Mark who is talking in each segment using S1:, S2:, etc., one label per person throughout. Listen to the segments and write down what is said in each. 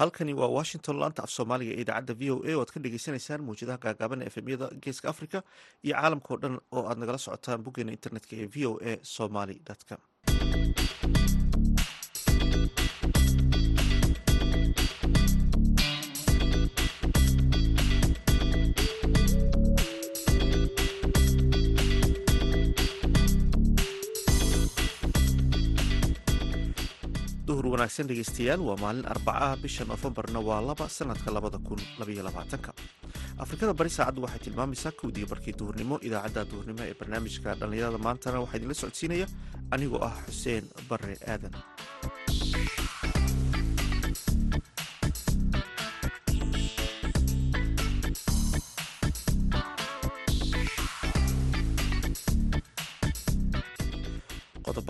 S1: halkani waa washington laanta af soomaaliga ee idaacadda v o a oo aad ka dhegeysaneysaan mawjadaha gaagaaban efemyada geeska africa iyo caalamka o dhan oo aad nagala socotaan boggeena internetka ee v o a somaly com duhur wanaagsan dhegeystayaal waa maalin arbacaah bisha noofembarna waa laba sanadka labada kun labaiyo labaatanka afrikada bari saacaddu waxay tilmaamaysaa kowdii barkii duhurnimo idaacadda duhurnimo ee barnaamijka dhallinyarada maantana waxaa idinla socodsiinaya anigoo ah xuseen bare aadan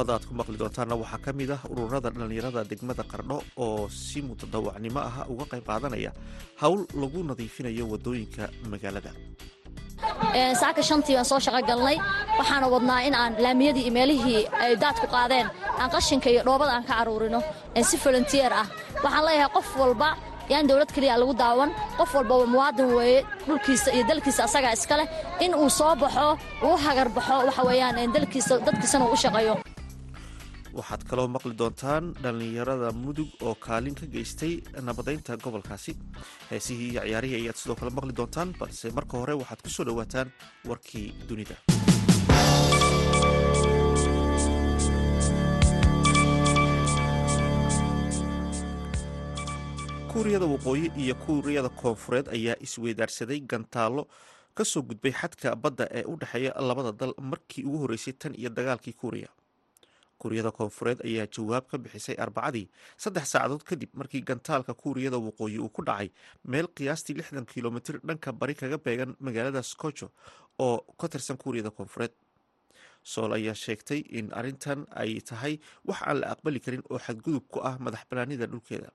S1: qodobada aad ku maqli doontaana waxaa ka mid ah ururada dhallinyarada degmada qardho oo si mutadawacnimo ah uga qayb qaadanaya howl lagu nadiifinayo waddooyinka magaalada.
S2: Saaka shantii baan soo shaqo galnay. Waxaana wadnaa in aan laamiyadii iyo meelihii ay daadku qaadeen aan qashinka iyo dhoobada aan ka aruurino si volontiyer ah. Waxaan leeyahay qof walba yaan dowlad keliya lagu daawan qof walbaba muwaadin weeye dhulkiisa iyo dalkiisa asagaa iska leh. In uu soo baxo uu hagar baxo waxa weeyaan dalkiisa dadkiisana uu u shaqeeyo
S1: waxaad kaloo maqli doontaan dhallinyarada mudug oo kaalin ka geystay nabadaynta gobolkaasi. Heesihii iyo ciyaarihii ayaad sidoo kale maqli doontaan balse marka hore waxaad ku soo dhowaataan warkii dunida. Kuuriyada waqooyi iyo kuuriyada koonfureed ayaa isweydaarsaday gantaallo ka soo gudbay xadka badda ee u dhexeeya labada dal markii ugu horreysay tan iyo dagaalkii kuuriya kuuriyada koonfureed ayaa jawaab ka bixisay arbacadii saddex saacadood kadib markii gantaalka kuuriyada waqooyi uu ku dhacay meel qiyaastii lixdan kilomitir dhanka bari kaga beegan magaalada skojo oo ka tirsan kuuriyada koonfureed. Sool ayaa sheegtay in arrintan ay tahay wax aan la aqbali karin oo xadgudub ku ah madax banaanida dhulkeeda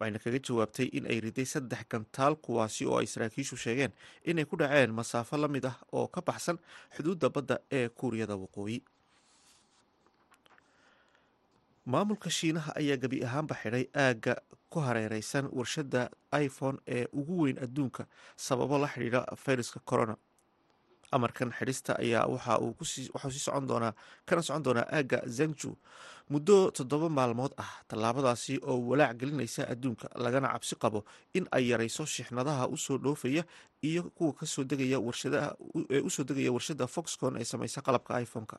S1: waxayna kaga jawaabtay in ay riday saddex gantaal kuwaasi oo ay saraakiishu sheegeen inay ku dhaceen masaafo la mid ah oo ka baxsan xuduudda badda ee kuuriyada waqooyi maamulka shiinaha ayaa gebi ahaanba xidhay aagga ku hareereysan warshadda iphone ee ugu weyn adduunka sababo la xidhiidha fayraska corona. Amarkan xidhista ayaa waxuu sii socon doonaa kana socon doonaa aagga zangju muddo toddoba maalmood ah tallaabadaasi oo walaac gelinaysa adduunka lagana cabsi qabo in ay yarayso shixnadaha u soo dhoofaya iyo kuwa ka soo degaya warshadaee u soo degaya warshadda foxcon ee sameysa qalabka iphone-ka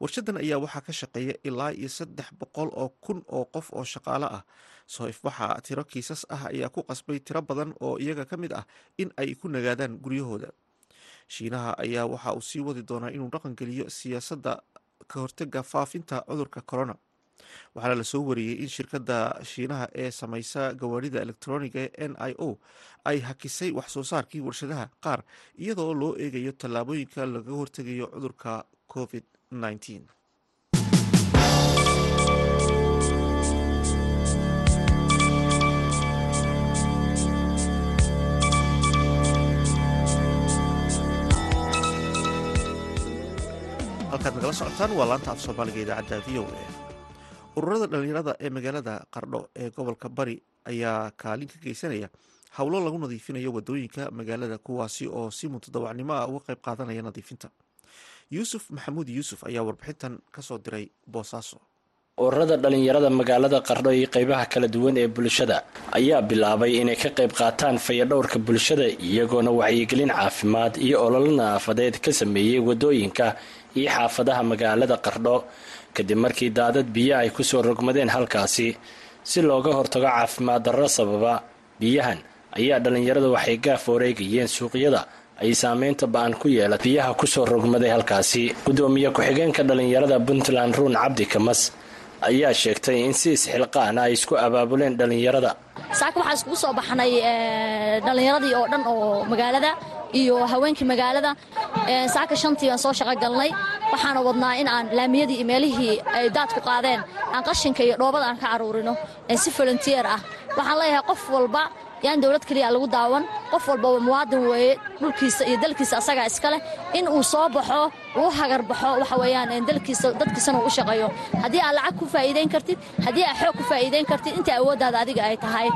S1: warshadan ayaa waxaa ka shaqeeya ilaa iyo saddex boqol oo kun oo qof oo shaqaale ah. Soo ifbaxa tiro kiisas ah ayaa ku qasbay tiro badan oo iyaga ka mid ah in ay ku nagaadaan guryahooda. Shiinaha ayaa waxa uu sii wadi doonaa inuu dhaqangeliyo siyaasadda ka hortaga faafinta cudurka corona. Waxaana la soo wariyey in shirkadda shiinaha ee sameysa gawaarida elektroniga n i o ay hakisay wax soo saarkii warshadaha qaar iyadoo loo eegayo tallaabooyinka laga hortegayo cudurka covid halkaad nagala socotaan waa laanta af soomaaliga idaacadda v o a ururada dhallinyarada ee magaalada qardho ee gobolka bari ayaa kaalin ka geysanaya howlo lagu nadiifinayo waddooyinka magaalada kuwaasi oo si mutadawacnimo ah uga qayb qaadanaya nadiifinta yuusuf maxamuud yuusuf ayaa warbixintan ka soo diray boosaaso.
S3: Ururada dhallinyarada magaalada qardho iyo qeybaha kala duwan ee bulshada ayaa bilaabay inay ka qayb qaataan fayadhowrka bulshada iyagoona wacyigelin caafimaad iyo ololo nadaafadeed ka sameeyey waddooyinka iyo xaafadaha magaalada qardho. Kadib markii daadad biyo ay ku soo rogmadeen halkaasi si looga hortago caafimaad darro sababa biyahan ayaa dhallinyarada waxay gaaf wareegayeen suuqyada ay saameynta ba'an ku yeela biyaha ku soo rogmaday halkaasi. Gudoomiye ku-xigeenka dhallinyarada puntland ruun cabdi kamas ayaa sheegtay in si isxilqaana ay isku abaabuleen dhallinyarada.
S2: Saaka waxaa iskugu soo baxnay dhallinyaradii oo dhan oo magaalada iyo haweenkii magaalada. Saaka shantii baan soo shaqo galnay waxaana wadnaa in aan laamiyadii iyo meelihii ay daadku qaadeen aan qashinka iyo dhoobada aan ka aruurino si volontiyer ah. Waxaan leeyahay qof walba yaan dowlad keliya lagu daawan. Qof walbaba muwaadin weeye. Dhulkiisa iyo dalkiisa asagaa iska leh. In uu soo baxo uu hagar baxo waxa weeyaan dalkiisa dadkiisana uu u shaqeeyo. Haddii aad lacag ku faa'iidayn kartid haddii aad xoog ku faa'iidayn kartid inta awooddaada adiga ay tahay.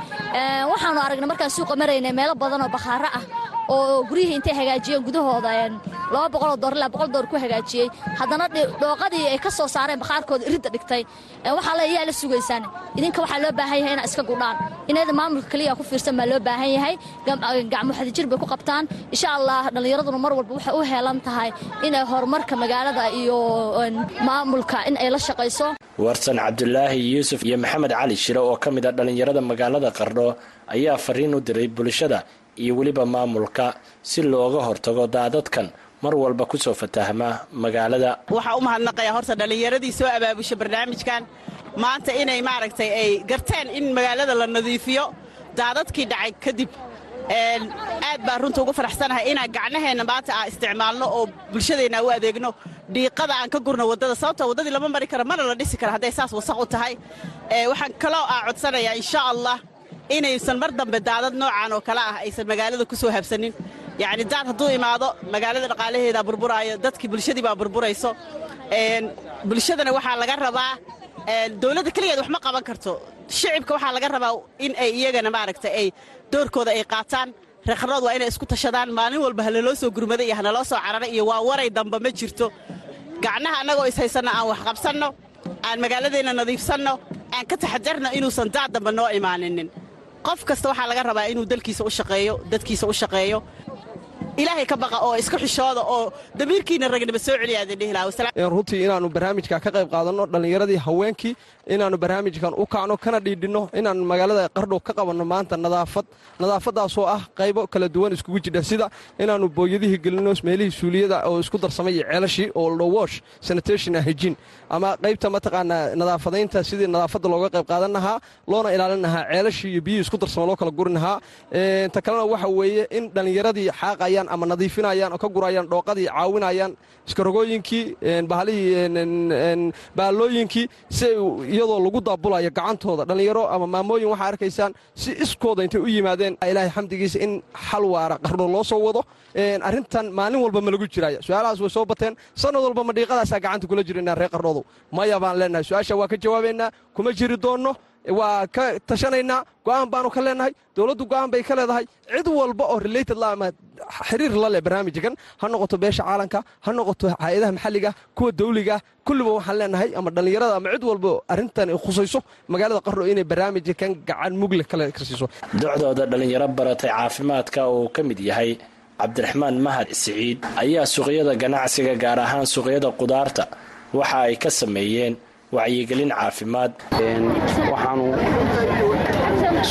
S2: Waxaanu aragnay markaan suuqa maraynay meelo badan oo bakhaaro ah oo guryihii intay hagaajiyeen gudahooda laba boqoloo door ilaa boqol door ku hagaajiyey. Haddana dhooqadii ay ka soo saareen bakhaarkooda iridda dhigtay. Waxaa le yaa la sugaysaan. Idinka waxaa loo baahan yahay inaad iska gudhaan. Inayda maamulka keliya ku fiirsan baa loo baahan yahay. Gacmo xadijir bay ku qabtaan. Insha allah dhallinyaraduna mar walba waxay u heelan tahay inay horumarka magaalada iyo maamulka in ay la shaqayso
S3: warsan cabdulaahi yuusuf iyo maxamed cali shire oo ka mid a dhallinyarada magaalada qardho ayaa fariin u diray bulshada iyo weliba maamulka si looga hortago daadadkan. Mar walba ku soo fatahma magaalada.
S4: Waxaa u mahadnaqayaa horta dhallinyaradii soo abaabusha barnaamijkan. Maanta inay maaragtay ay garteen in magaalada la nadiifiyo daadadkii dhacay kadib aad baan runta ugu faraxsanahay inaan gacnaheenna maanta aan isticmaalno oo bulshadeenna u adeegno. Dhiiqada aan ka gurno waddada sababtoo waddadii lama mari karo mana la dhisi kara hadday saas wasaq u tahay. Waxaan kaloo aa codsanayaa insha allah inaysan mar dambe daadad noocaan oo kale ah aysan magaalada ku soo habsanin. Yacni daad hadduu imaado magaalada dhaqaalaheedaa burburaayo dadkii bulshadii baa burburayso. Bulshadana waxaa laga rabaa dowladda keligeed wax ma qaban karto. Shicibka waxaa laga rabaa in ay iyagana maaragtay ay doorkooda ay qaataan. Reeqarnood waa inay isku tashadaan. Maalin walba halaloo soo gurmada iyo hanaloo soo cararay iyo waa waray damba ma jirto. Gacnaha annagoo ishaysanno aan wax qabsanno aan magaaladeenna nadiifsanno aan ka taxadarno inuusan daad damba noo imaaninin qof kasta waxaa laga rabaa inuu dalkiisa u shaqeeyo dadkiisa u shaqeeyo ilaahay ka baqa oo isku xishooda oo damiirkiina ragnaba soo celiyaadin dhihi lahaa.
S5: Runtii inaannu barnaamijka ka qayb qaadanno dhallinyaradii haweenkii inaannu barnaamijkan u kacno kana dhiidhinno inaan magaalada qardhow ka qabanno maanta nadaafad nadaafaddaasoo ah qaybo kala duwan iskugu jidha sida inaannu booyadihii gelinno meelihii suuliyada oo isku darsamay ceelashii oo lowosh sanitation hijin ama qaybta mataqaanaa nadaafadaynta sidii nadaafadda looga qayb qaadan loona ilaalin ceelashii iyo biyihii isku darsama loo kala gurin lahaa kalena waxa weeye in dhallinyaradii xaaqayaan ama nadiifinayaan oo ka gurayaan dhooqadii caawinayaan iskarogooyinkii bahalihii baallooyinkii si iyadoo lagu daabulayo gacantooda dhallinyaro ama maamooyin waxaa arkaysaan si iskooda intay u yimaadeen. Ilaahay xamdigiisa in xal waara qardho loo soo wado arrintan maalin walba ma lagu jiraya su'aalahaas way soo bateen. Sannad walba ma dhiiqadaasaa gacanta kula jirana reer qardhoodu maya baan leenahay su'aasha waa ka jawaabaynaa kuma jiri doonno waa ka tashanaynaa go'aan baanu ka leenahay dowladdu go'aan bay ka leedahay. Cid walba oo related la ama xiriir la leh barnaamijkan ha noqoto beesha caalanka ha noqoto hay'adaha maxalliga kuwa dawliga kulliba waxaan leenahay ama dhallinyarada ama cid walba arrintan khusayso magaalada qardho inay barnaamijkan gacan mugle kale karsiiso.
S3: Docdooda dhallinyaro baratay caafimaadka uu ka mid yahay cabdiraxmaan mahad siciid ayaa suuqyada ganacsiga gaar ahaan suuqyada qudaarta waxa ay ka sameeyeen wacyigelin caafimaad.
S6: Waxaanu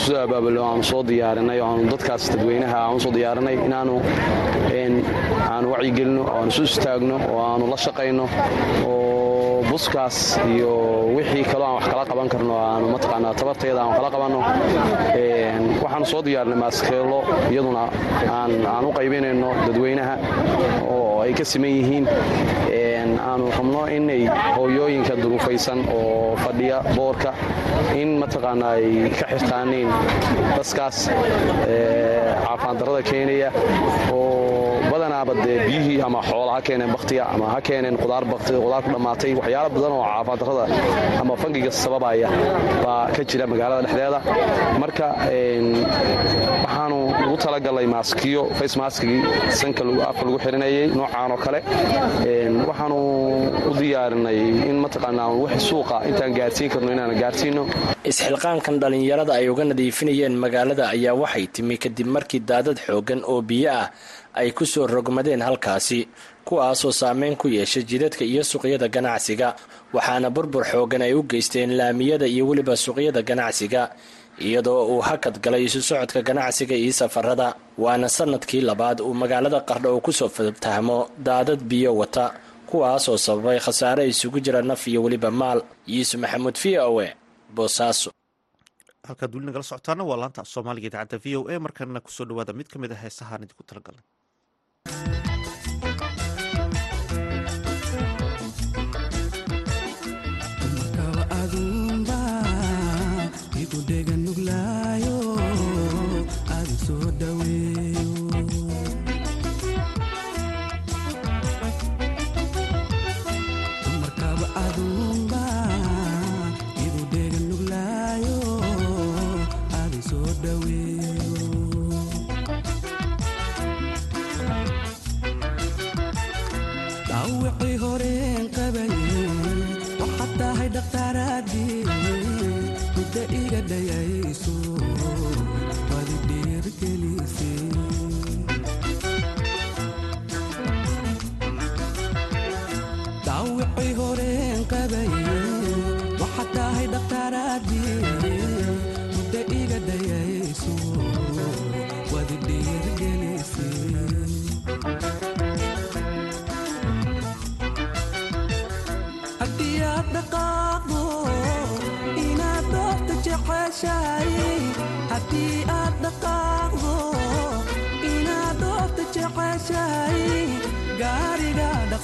S6: soo abaabulno aanu soo diyaarinay aanu dadkaas dadweynaha aanu soo diyaarinay inaanu aanu wacyigelino oo aanu isu istaagno oo aanu la shaqayno oo buskaas iyo wixii kaloo aan wax kala qaban karno aanu mataqaanaa tabarteeda aan kala qabanno waxaanu soo diyaarinay maaskeelo iyaduna aan u qaybinayno dadweynaha oo ay ka siman yihiin. Aanu rabno inay hooyooyinka duruufaysan oo fadhiya boorka in mataqaanaa ay ka xirtaaniin daskaas caafimaaddarrada keenaya oo badanaaba dee biyihii ama xoola ha keeneen bakhtiya ama ha keeneen qudaar baktiga qudaar ku dhammaatay waxyaala badan oo caafimaaddarrada ama fangiga sababaya baa ka jira magaalada dhexdeeda. Marka waxaanu ugu talagalnay maaskiyo face maskigii sanka afka lagu xirinayay noocaan oo kale waxaanu u diyaarinay in mataqaanaa wax suuqa intaan gaarsiin karno inaan gaarsiino
S3: isxilqaankan dhallinyarada ay uga nadiifinayeen magaalada ayaa waxay timi kadib markii daadad xooggan oo biyo ah ay ku soo rogmadeen halkaasi kuwaasoo saameyn ku yeeshay jidadka iyo suuqyada ganacsiga waxaana burbur xooggan ay u geysteen laamiyada iyo weliba suuqyada ganacsiga iyadoo uu hakad galay isu socodka ganacsiga iyo safarada. Waana sannadkii labaad uu magaalada qardho uu ku soo fatahmo daadad biyo wata kuwaasoo sababay khasaare isugu jira naf iyo weliba maal. Yuusuf maxamuud v o e boosaaso
S1: halkaad weli nagala socotaana waa laanta soomaaliga idaacadda v o a markana ku soo dhawaada mid ka mid a heesahaan idinku talagalnay
S7: muddo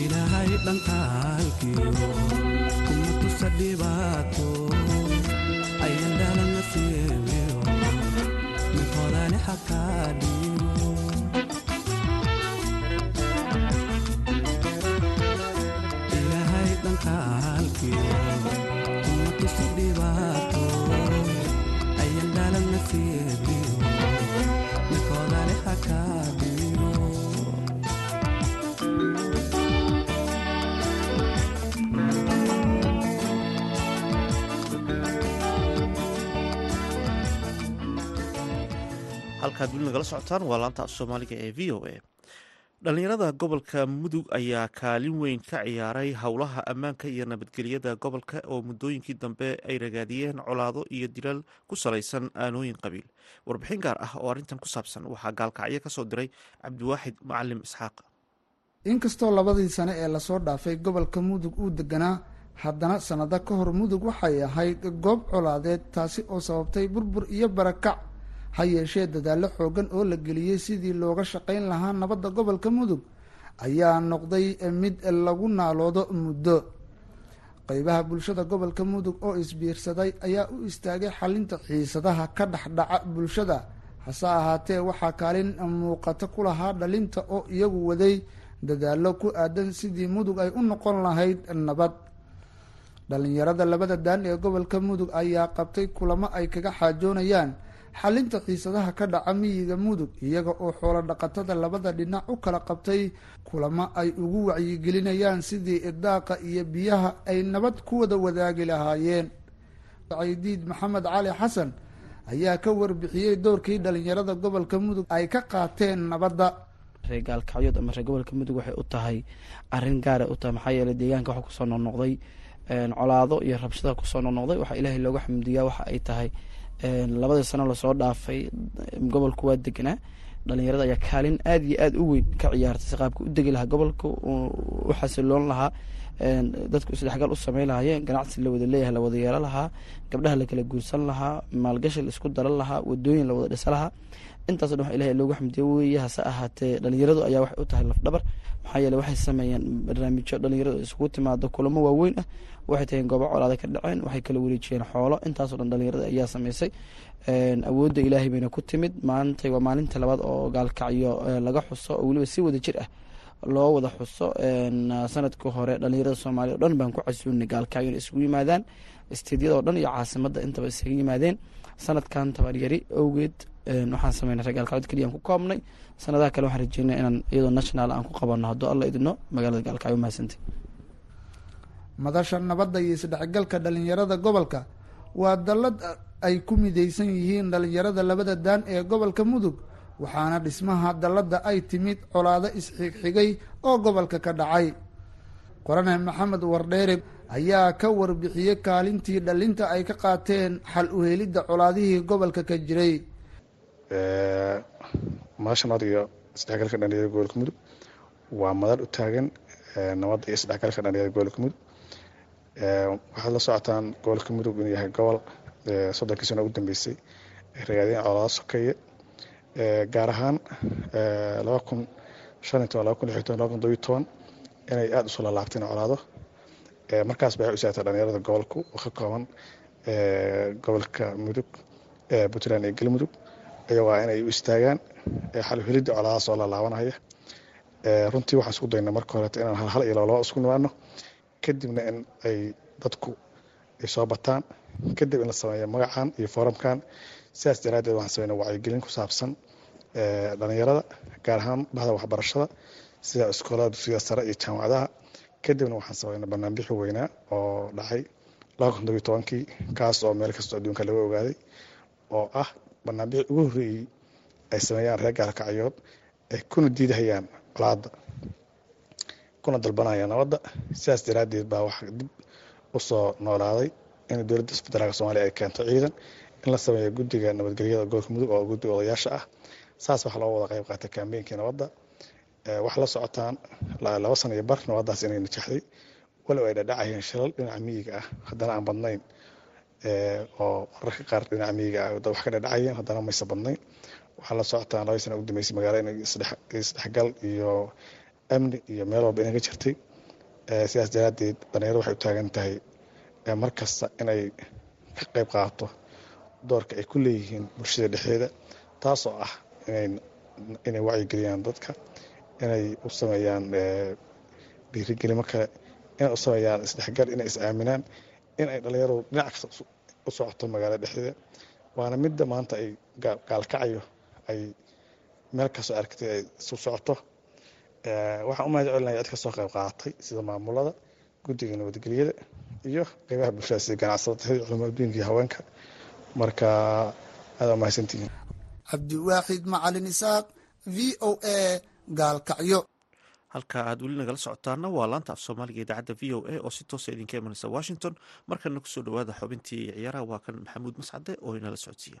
S7: ilaahay dhankaalkiyo kuma tusa dhibaato ayan dhalana siibiyo mid hodane hakaa dhiibo ilaahay dhankaalkiyo
S1: halkaad weli nagala socotaan waa laanta af soomaaliga ee v o a. Dhallinyarada gobolka mudug ayaa kaalin weyn ka ciyaaray howlaha ammaanka iyo nabadgelyada gobolka oo muddooyinkii dambe ay ragaadiyeen colaado iyo dilal ku salaysan aanooyin qabiil. Warbixin gaar ah oo arrintan ku saabsan waxaa gaalkacyo ka soo diray cabdiwaaxid macalim isxaaq.
S8: Inkastoo labadii sane ee la soo dhaafay gobolka mudug uu deganaa haddana sannado ka hor mudug waxay ahayd goob colaadeed taasi oo sababtay burbur iyo barakac ha yeeshee dadaallo xoogan oo la geliyey sidii looga shaqayn lahaa nabadda gobolka mudug ayaa noqday mid lagu naaloodo muddo. Qeybaha bulshada gobolka mudug oo isbiirsaday ayaa u istaagay xalinta xiisadaha ka dhexdhaca bulshada. Hase ahaatee waxaa kaalin muuqata ku lahaa dhalinta oo iyagu waday dadaallo ku aadan sidii mudug ay u noqon lahayd nabad. Dhalinyarada labada daan ee gobolka mudug ayaa qabtay kulamo ay kaga xaajoonayaan xalinta xiisadaha ka dhaca miyiga mudug iyaga oo xoolo dhaqatada labada dhinac u kala qabtay kulamo ay ugu wacyigelinayaan sidii idaaqa iyo biyaha ay nabad ku wada wadaagi lahaayeen. Caydiid maxamed cali xasan ayaa ka warbixiyey doorkii dhalinyarada gobolka mudug ay ka qaateen nabadda.
S9: Reer gaalkacyood ama reer gobolka mudug waxay u tahay arrin gaara u tahay maxaa yeeley deegaanka waxa ku soo noqnoqday colaado iyo rabshada ku soo noqnoqday waxaa ilaahay looga xamdiyaa waxa ay tahay labadii sano la soo dhaafay gobolku waa deganaa dhalinyarada ayaa kaalin aada iyo aada u weyn ka ciyaartay. Si qaabka u degi lahaa gobolka u xasiloon lahaa dadku isdhexgal u sameyn lahaayeen ganacsi la wada leeyahay la wada yeelo lahaa gabdhaha la kala guursan lahaa maalgashi la isku daran lahaa wadooyin la wada dhisa lahaa. Intaaso dhan wax ilahay loogu xamdiyo weeye hase ahaatee dhalinyaradu ayaa waxay u tahay lafdhabar. Maxaa yeele waxay sameeyeen barnaamijyo dhalinyaradu isugu timaado kulamo waaweyn ah. Waxay taheen goobo colaada ka dhaceen waxay kala wareejiyeen xoolo. Intaasoo dhan dhalinyarada ayaa sameysay awoodda ilaahay bayna ku timid maantay waa maalinta labaad oo gaalkacyo laga xuso oo weliba si wada jir ah loo wada xuso. Sanadkii hore dhalinyarada soomaaliya o dhan baan ku casuunay gaalkacyo inay isugu yimaadaan isteedyada oo dhan iyo caasimadda intaba isaga yimaadeen. Sanadkan tabaryari owgeed waxaan sameynay reer gaalkacyood keliyaan ku koobnay. Sanadaha kale waxaan rajeynaya inaan iyadoo national aan ku qabanno hadduu alla idino magaalada gaalkacyo mahadsantay
S8: madasha nabadda iyo isdhexgalka dhalinyarada gobolka waa dallad ay ku midaysan yihiin dhalinyarada labada daan ee gobolka mudug waxaana dhismaha dalladda ay timid colaado isxigxigay oo gobolka ka dhacay. Qorane maxamed wardheere ayaa ka warbixiyey kaalintii dhalinta ay ka qaateen xal uhelidda colaadihii gobolka ka jiray.
S10: Madasha nabad iyo isdhexgalka dhalinyarada gobolka mudug waa madal u taagan nabadda iyo isdhexgalka dhalinyarada gobolka mudug. Waxaad la socotaan gobolka mudug inuu yahay gobol soddonkii sano ugu dambeysay ragaadeen colaado sokeeye gaar ahaan laba kun shan iyo toban laba kun lix iyo toban laba kun todobiyo toban inay aada u soo laalaabteen colaado. Markaas bay waxay u saagtay dhalinyarada gobolku oo ka kooban gobolka mudug puntland iyo galmudug. Ayagoo inay u istaagaan xalhelidda colaadaha soo laalaabanaya runtii waxaan isku dayna marka horeeto inaan hal hal iyo laba laba isku nimaano kadibna in ay dadku ay soo bataan kadib in la sameeyo magacan iyo foramkan sidaas daraaddeed waxaan sameynaa wacyigelin ku saabsan dhalinyarada gaar ahaan bahda waxbarashada sida iskoolada dugsiyada sare iyo jaamacadaha. Kadibna waxaan sameynaa banaanbixi weynaa oo dhacay tobankii kaas oo meel kastoo adduunka laga ogaaday oo ah banaanbixi ugu horreeyey ay sameeyaan reer gaalkacyood ay kuna diidahayaan colaadda kuna dalbanayaan nabadda. Sidaas daraaddeed baa waxaa dib u soo noolaaday in dowladda federaalk soomaliya ay keento ciidan in la sameeyo guddiga nabadgelyada gobolka mudug oo guddiga odayaasha ah. Saas waxaa loo wada qayb qaatay kambeynkii nabadda waxaa la socotaan laba sana iyo bar nabaddaas inay najaxday. Walow ay dhadhacayeen shilal dhinaca miyiga ah. Haddana aan badnayn oo mararka qaar dhinaca miyiga ah wax ka dhadhacayeen haddana maysa badnayn. Waxaa la socotaan labadii sana ugu dambeysay magaalo inay isdhexgal iyo amni iyo meel walba inaga jirtay. Sidaas daraaddeed dhalinyarada waxay u taagan tahay mar kasta inay ka qayb qaato doorka ay ku leeyihiin bulshada dhexdeeda taasoo ah inay wacyigeliyaan dadka inay u sameeyaan dhiirigelimo kale inay u sameeyaan isdhexgal inay is aaminaan in ay dhalinyaradu dhinac kasta u socoto magaalada dhexdeeda. Waana midda maanta ay gaalkacayo ay meel kastoo aragtay ay isu socoto. Waxaan u mahad celinaya cid kastoo qayb qaadatay sida maamulada guddiga nabadgelyada iyo qeybaha bulshada sida ganacsatada culimaduinka iyo haweenka. Marka aada mahadsantihiin.
S8: Cabdiwaaxid macalin isaaq v o a gaalkacyo.
S1: Halka aad weli nagala socotaana waa laanta af soomaaliga idaacadda v o a oo si toosa idinka imanaysa washington. Markana ku soo dhawaada xubintii ciyaaraha waa kan maxamuud mascade oo inala socodsiiya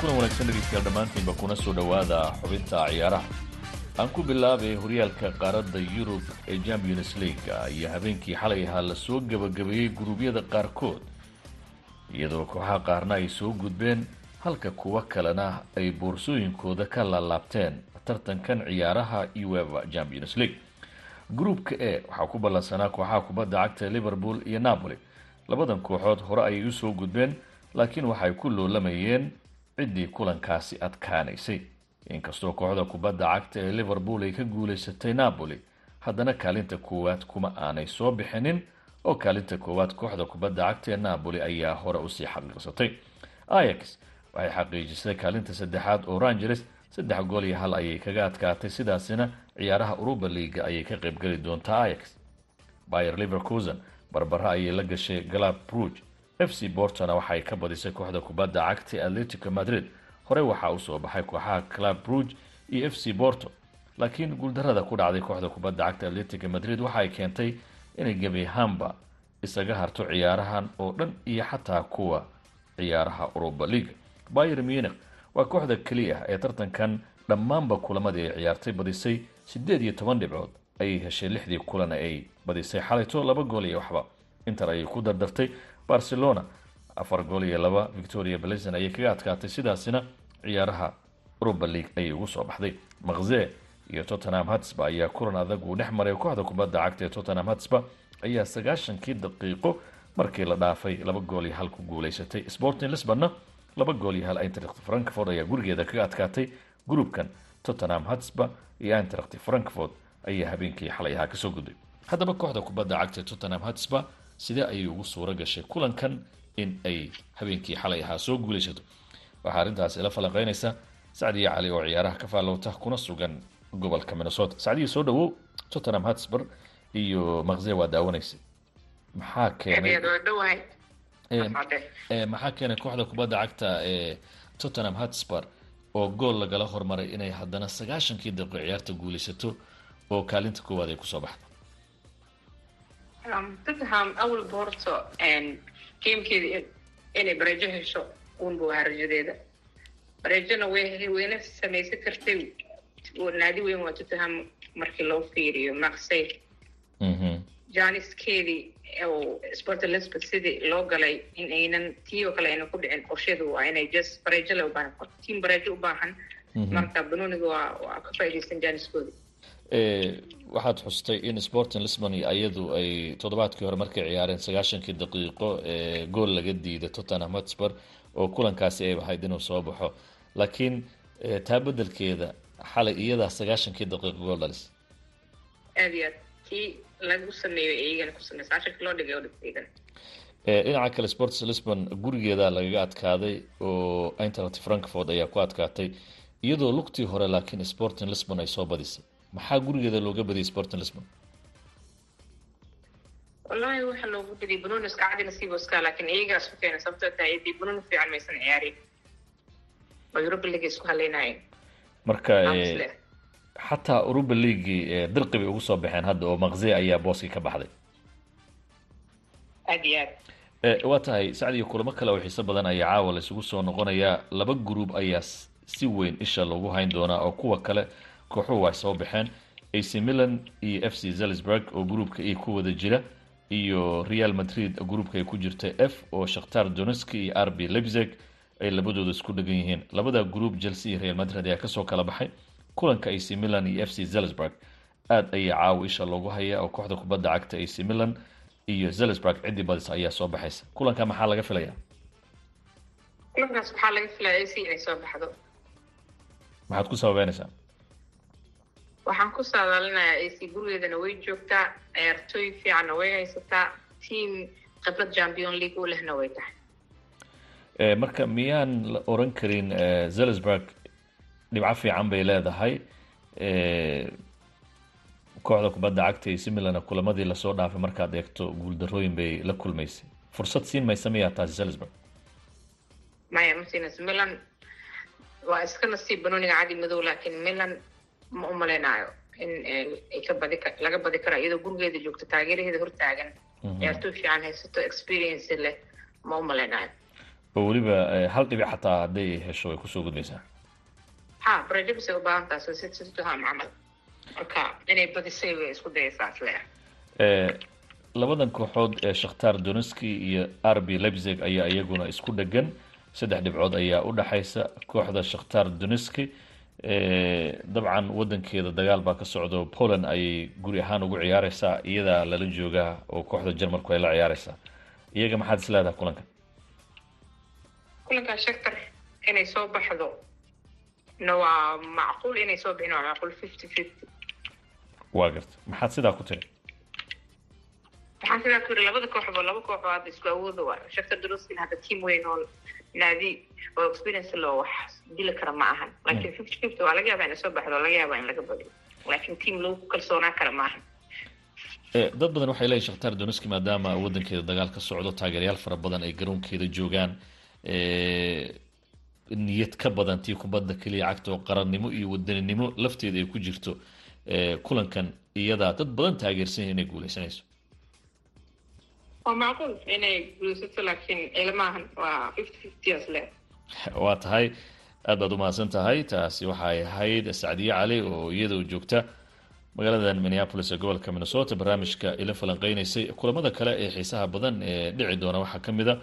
S11: kuna wanaagsan dhegeystayaal dhammaantiinba kuna soo dhowaada xubinta ciyaaraha aan ku bilaabay horyaalka qaaradda yurub ee champions leaga iyo habeenkii xalay ahaa la soo gebagabeeyey guruubyada qaarkood iyadoo kooxaha qaarna ay soo gudbeen halka kuwo kalena ay boorsooyinkooda ka laalaabteen tartankan ciyaaraha ueva champions league gruupka e waxaa ku ballansanaa kooxaha kubadda cagta liverpool iyo napoli. Labadan kooxood hore ayay u soo gudbeen laakiin waxay ku loolamayeen ciddii kulankaasi adkaanaysay. Inkastoo kooxda kubadda cagta ee liverpool ay ka guulaysatay napoli haddana kaalinta koowaad kuma aanay soo bixinin oo kaalinta koowaad kooxda kubadda cagta ee napoli ayaa hore u sii xaqiiqsatay. Ayax waxay xaqiijisay kaalinta saddexaad oo rangers saddex gool iyo hal ayay kaga adkaatay. Sidaasina ciyaaraha uruba leaga ayay ka qaybgeli doontaa ayax bayer liverkusen barbara ayay la gashay galab bruge f c bortona waxay ka badisay kooxda kubadda cagta atletico madrid. Horey waxaa u soo baxay kooxaha club bruge iyo f c borto laakiin guuldarada ku dhacday kooxda kubadda cagta atletico madrid waxaay keentay inay gebi ahaanba isaga harto ciyaarahan oo dhan iyo xataa kuwa ciyaaraha uruba leaga bayer munich waa kooxda keliya ee tartankan dhammaanba kulamadii ay ciyaartay badisay siddeed iyo toban dhibcood. Ayay heshay lixdii kulan ay badisay xalayto laba gool iyo waxba. Inter ayay ku dardartay barcelona. Afar gool iyo laba victoria blesen ayay kaga adkaatay sidaasina ciyaaraha uruba league ayay ugu soo baxday. Makze iyo tottenham hatsba ayaa kulan adag uu dhex maray. Kooxda kubadda cagta ee tottenham hatsba ayaa sagaashankii daqiiqo markii la dhaafay laba gool iyo hal ku guulaysatay. Sporting lisbonna laba gool iyo hal eintracht frankfort ayaa gurigeeda kaga adkaatay. Gruupkan tottenham hatsba iyo eintracht frankfort ayaa habeenkii xalay ahaa ka soo gudbay. Haddaba kooxda kubadda cagta ee tottenham hatsba sidee ayay ugu suuro gashay kulankan in ay habeenkii xalay ahaa soo guulaysato? Waxaa arrintaasi ila falanqeynaysa. Sacdiya cali oo ciyaaraha ka faallowta kuna sugan gobolka minnesota. Sacdiya soo dhawow tottenham hatsburg iyo makze waa daawanaysa maxaa keenay maxaa keenay kooxda kubadda cagta ee tottenham hotspur oo gool lagala hormaray inay haddana sagaashankii daqiiqo ciyaarta guulaysato oo kaalinta koowaad ay ku soo baxda
S12: tottenham awal boorto gamekeeda inay bareejo hesho uunba waa rajadeeda. Bareejona way wayna samaysan kartay. Naadi weyn waa tottenham markii loo fiiriyo marsey jaaniskeedii oo sport elizabeth sidii loo galay in aynan tii oo kale aynan ku dhicin qorsheedu waa inay just bareejo le u baahan tiim bareejo u baahan. Marka banooniga waa ka faa'iidaysan jaaniskoodii
S11: waxaad xustay in sporting lisbon iyadu ay toddobaadkii hore markay ciyaareen sagaashankii daqiiqo ee gool laga diiday tottenham hotspur oo kulankaasi ay ahayd inuu soo baxo. Laakiin taa bedelkeeda xalay iyadaa sagaashankii daqiiqo gool dhalis.
S12: Aad iyo aad kii lagu sameeyo iyagana ku samey sagaashankii loo dhigay oo
S11: dhinaca kale sports lisbon gurigeeda lagaga adkaaday oo eintracht frankfort ayaa ku adkaatay iyadoo lugtii hore laakiin sporting lisbon ay soo badisay maxaa gurigeeda looga badiyay sporting lisbon?
S12: Wallahi waxaa loogu badiyay banooni iska cadi nasiib iska laakiin iyagaas ku keenay sababtoo tahay dee banooni fiican maysan ciyaarin oo europa league isku haleynayeen
S11: marka xataa europa leaguei dirqi bay ugu soo baxeen hadda oo maqze ayaa booskii ka baxday.
S12: Aad iyo aad.
S11: Waa tahay sacdiyo kulamo kale oo xiiso badan ayaa caawa la isugu soo noqonayaa laba gruub ayaa si weyn isha lagu hayn doonaa oo kuwa kale kooxuhu ay soo baxeen. Ac milan iyo f c zelsburg oo gruubka i ku wada jira iyo real madrid gruubka ay ku jirta f oo shakhtar donetski iyo r b lebzeg ay labadooda isku dhegan yihiin. Labada gruub chelsea iyo real madrid ayaa ka soo kala baxay. Kulanka ac milan iyo f c zelsburg aada ayaa caawa isha loogu hayaa oo kooxda kubadda cagta ac milan iyo zelsburg ciddii badis ayaa soo baxaysa. Kulanka maxaa laga filayaa?
S12: Kulankaas waxaa laga filaya ac inay soo baxdo?
S11: Maxaad ku sababeynaysaa
S12: waxaan ku saadaalinayaa ac gurigeedana way joogtaa ciyaartooy fiicanna way haysataa tiam khibrad champion league u lehna way tahay
S11: marka miyaan la oran karin zelsburg dhibco fiican bay leedahay kooxda kubadda cagta iyo similana kulamadii la soo dhaafay markaad eegto guuldarooyin bay la kulmaysay fursad siin maysa miyaa taasi zelsburg
S12: maya ma siinas milan waa iska nasiib banooniga cadi madow laakiin milan ma u malaynayo in laga badi kara iyadoo gurigeeda joogto taageeraheeda hortaagan ciyaartooy fiican haysato experience leh ma u malaynayo
S11: weliba hal dhibic xataa hadday hesho way ku soo gudbaysaa
S12: ha barajabis ay u baahan tahay so si situham camal marka inay badisay way isku dayaysaa isleeya
S11: labadan kooxood ee shakhtar donetski iyo r b lebzeg ayaa iyaguna isku dhegan saddex dhibcood ayaa u dhexaysa kooxda shakhtar donetski dabcan wadankeeda dagaal baa ka socdo. Poland ayay guri ahaan ugu ciyaareysaa iyadaa lala joogaa oo kooxda jarmalku ay la ciyaareysaa iyaga maxaad is leedahay kulanka?
S12: Kulankaa shaktar inay soo baxdo. Na waa macquul inay soo bixin waa macquul fifty fifty
S11: waa garta. Maxaad sidaa ku tiri?
S12: Waxaan sidaa ku yiri labada kooxba laba kooxoo hadda isku awooda waa shaktar donetskina hadda team weyn oo naadi oo experience loo wax dili kara ma ahan. Laakiin fifty fifty waa laga yaabaa inay soo baxdo laga yaabaa in laga badiyo. Laakiin team lagu kalsoonaan kara ma ahan.
S11: Dad badan waxay leeyihiin shakhtar donetski maadaama wadankeeda dagaal ka socdo taageerayaal fara badan ay garoonkeeda joogaan niyad ka badan tii kubadda keliya cagta oo qarannimo iyo wadaninimo lafteeda ay ku jirto kulankan iyadaa dad badan taageersan inay guuleysanayso
S12: waa macquul inay guuleysato laakiin ilmaahan waa
S11: waa tahay aad baad umahadsan tahay taasi waxay ahayd sacdiye cali oo iyadoo joogta magaaladan minneapolis ee gobolka minnesota barnaamijka ila falanqeynaysay kulamada kale ee xiisaha badan ee dhici doona. Waxaa ka mid a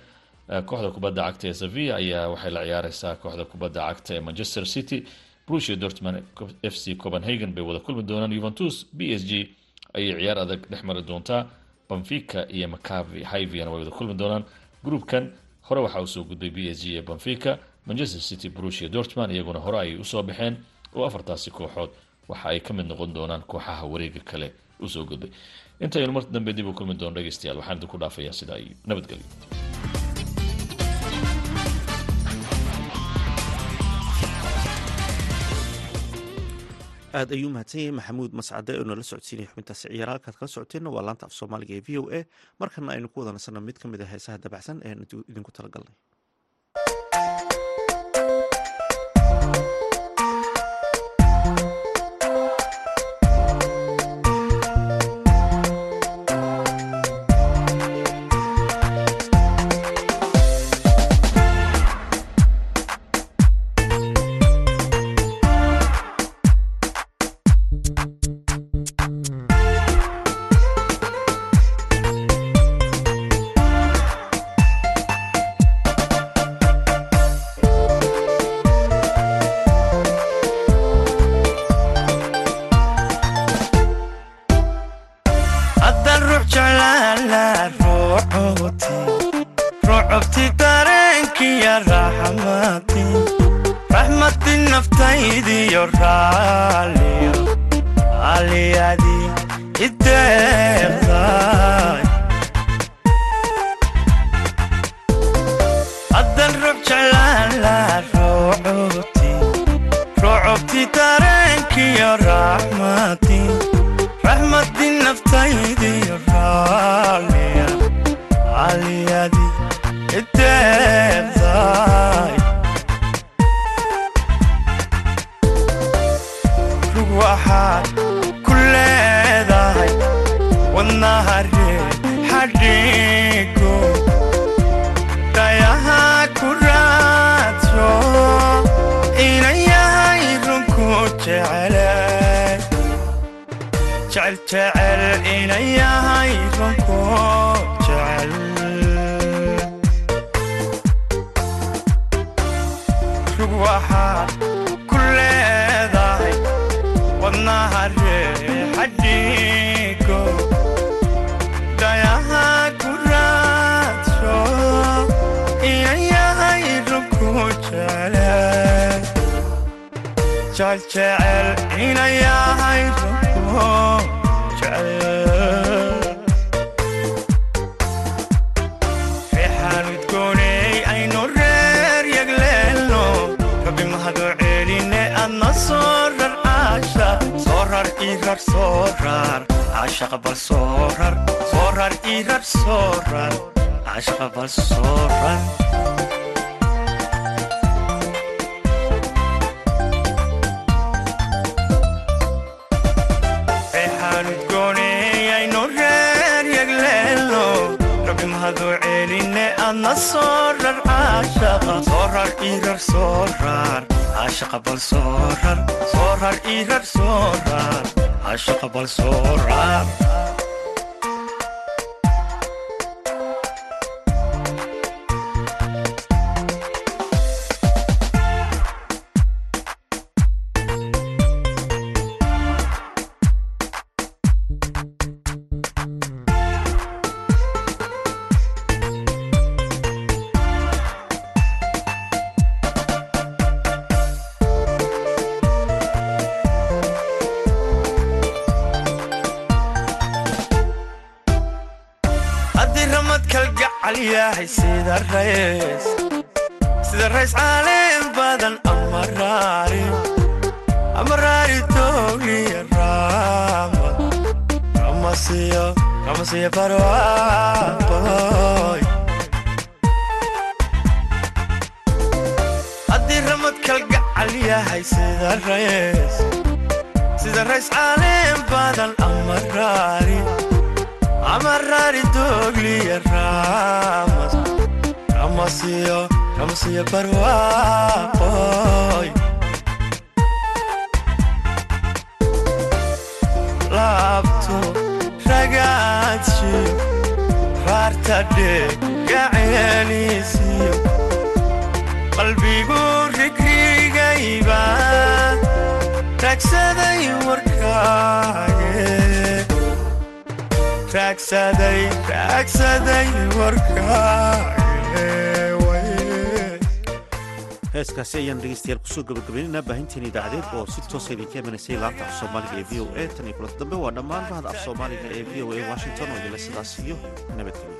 S11: kooxda kubadda cagta ee sevilla ayaa waxay la ciyaareysaa kooxda kubadda cagta ee manchester city. Brusia dortmund f c copenhagen bay wada kulmi doonaan. Juventus b s g ayay ciyaar adag dhex mari doontaa benfica iyo macavi hiviana way wada kulmi doonaan. Groupkan hore waxaa u soo gudbay b s g ee benfica manchester city brusia dortmund iyaguna hore ayay u soo baxeen oo afartaasi kooxood waxa ay ka mid noqon doonaan kooxaha wareega kale u soo gudbay. Intaynu mar dambe dib u kulmi doono dhegeystayaal waxaan idinku dhaafayaa sidaa iyo nabadgelyo
S1: aad ayuu mahadsan yahay maxamuud mascade oo nala socodsiinaya xubintaasi ciyaar halkaad kala socoteenna waa laanta af soomaaliga ee v o a. Markana aynu ku wada nasanno mid ka mid a heesaha dabacsan ee idinku talagalnay.
S13: rucubti jecel jecel inan yahay runku jecel reexaan udgooney aynu reer yagleelno rabi mahadu celine adna soo rar caasha soo rar ii rar soo rar. Caashaqa bal soo mahadu celine adna soo rar caashaqa soo rar ii rar soo rar caashaqa bal yahay sida rays caaleen badan ama raari ama raari toogliya raamad ramasiyo ramasiyo barwaaqoy haddii ramad kalgacal yahay sida rays sida rays caaleen badan ama raari amarari dogliya ramas ramasiyo ramasiyo barwaaqoy laabto ragaadshiyo raartadhe gaceelisiyo qalbigu rigrigayba ragsaday warkaage raagsaday raagsaday warkaage
S1: heeskaasi ayaan dhegeystayaal ku soo gabagabaynaynaa baahinteen idaacadeed oo si toosa idinka imanaysay laanta af soomaaliga ee v o a. Tan iyo kulanta dambe waa dhammaan bahda af soomaaliga ee v o a washington oo idinle sidaas iyo nabadgelyo